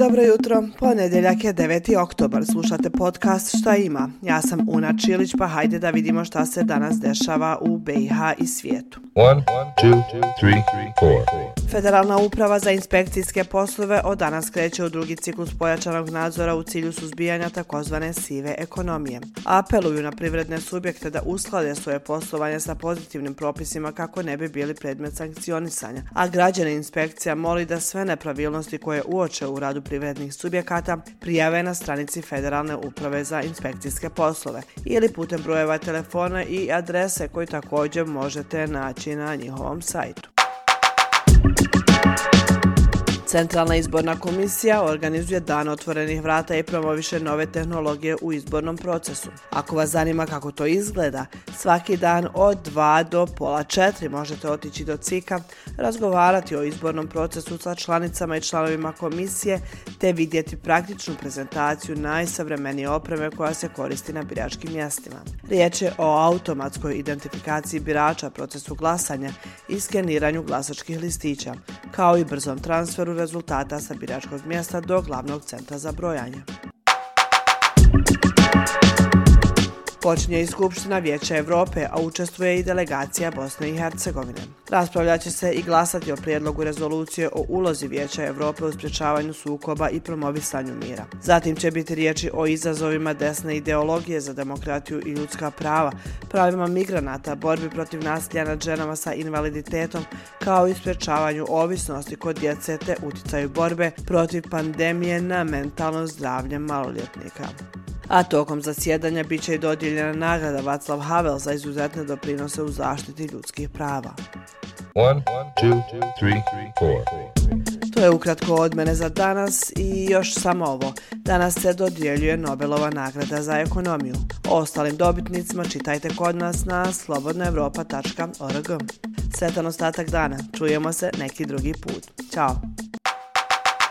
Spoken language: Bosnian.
Dobro jutro, ponedjeljak je 9. oktobar, slušate podcast Šta ima? Ja sam Una Čilić, pa hajde da vidimo šta se danas dešava u BiH i svijetu. One, two, three, Federalna uprava za inspekcijske poslove od danas kreće u drugi ciklus pojačanog nadzora u cilju suzbijanja takozvane sive ekonomije. Apeluju na privredne subjekte da usklade svoje poslovanje sa pozitivnim propisima kako ne bi bili predmet sankcionisanja, a građane inspekcija moli da sve nepravilnosti koje uoče u radu privrednih subjekata prijave na stranici Federalne uprave za inspekcijske poslove ili putem brojeva telefona i adrese koji također možete naći na njihovom sajtu. Centralna izborna komisija organizuje dan otvorenih vrata i promoviše nove tehnologije u izbornom procesu. Ako vas zanima kako to izgleda, svaki dan od 2 do pola 4 možete otići do CIKA, razgovarati o izbornom procesu sa članicama i članovima komisije, te vidjeti praktičnu prezentaciju najsavremenije opreme koja se koristi na biračkim mjestima. Riječ je o automatskoj identifikaciji birača, procesu glasanja i skeniranju glasačkih listića, kao i brzom transferu rezultata sa biračkog mjesta do glavnog centra za brojanje. Počinje i Skupština Vijeća Evrope, a učestvuje i delegacija Bosne i Hercegovine. Raspravljaće se i glasati o prijedlogu rezolucije o ulozi Vijeća Evrope u sprječavanju sukoba i promovisanju mira. Zatim će biti riječi o izazovima desne ideologije za demokratiju i ljudska prava, pravima migranata, borbi protiv nasilja nad ženama sa invaliditetom, kao i sprječavanju ovisnosti kod djece te uticaju borbe protiv pandemije na mentalno zdravlje maloljetnika a tokom zasjedanja bit će i dodijeljena nagrada Vaclav Havel za izuzetne doprinose u zaštiti ljudskih prava. One, two, three, to je ukratko od mene za danas i još samo ovo. Danas se dodjeljuje Nobelova nagrada za ekonomiju. O ostalim dobitnicima čitajte kod nas na slobodnoevropa.org. Sretan ostatak dana. Čujemo se neki drugi put. Ćao!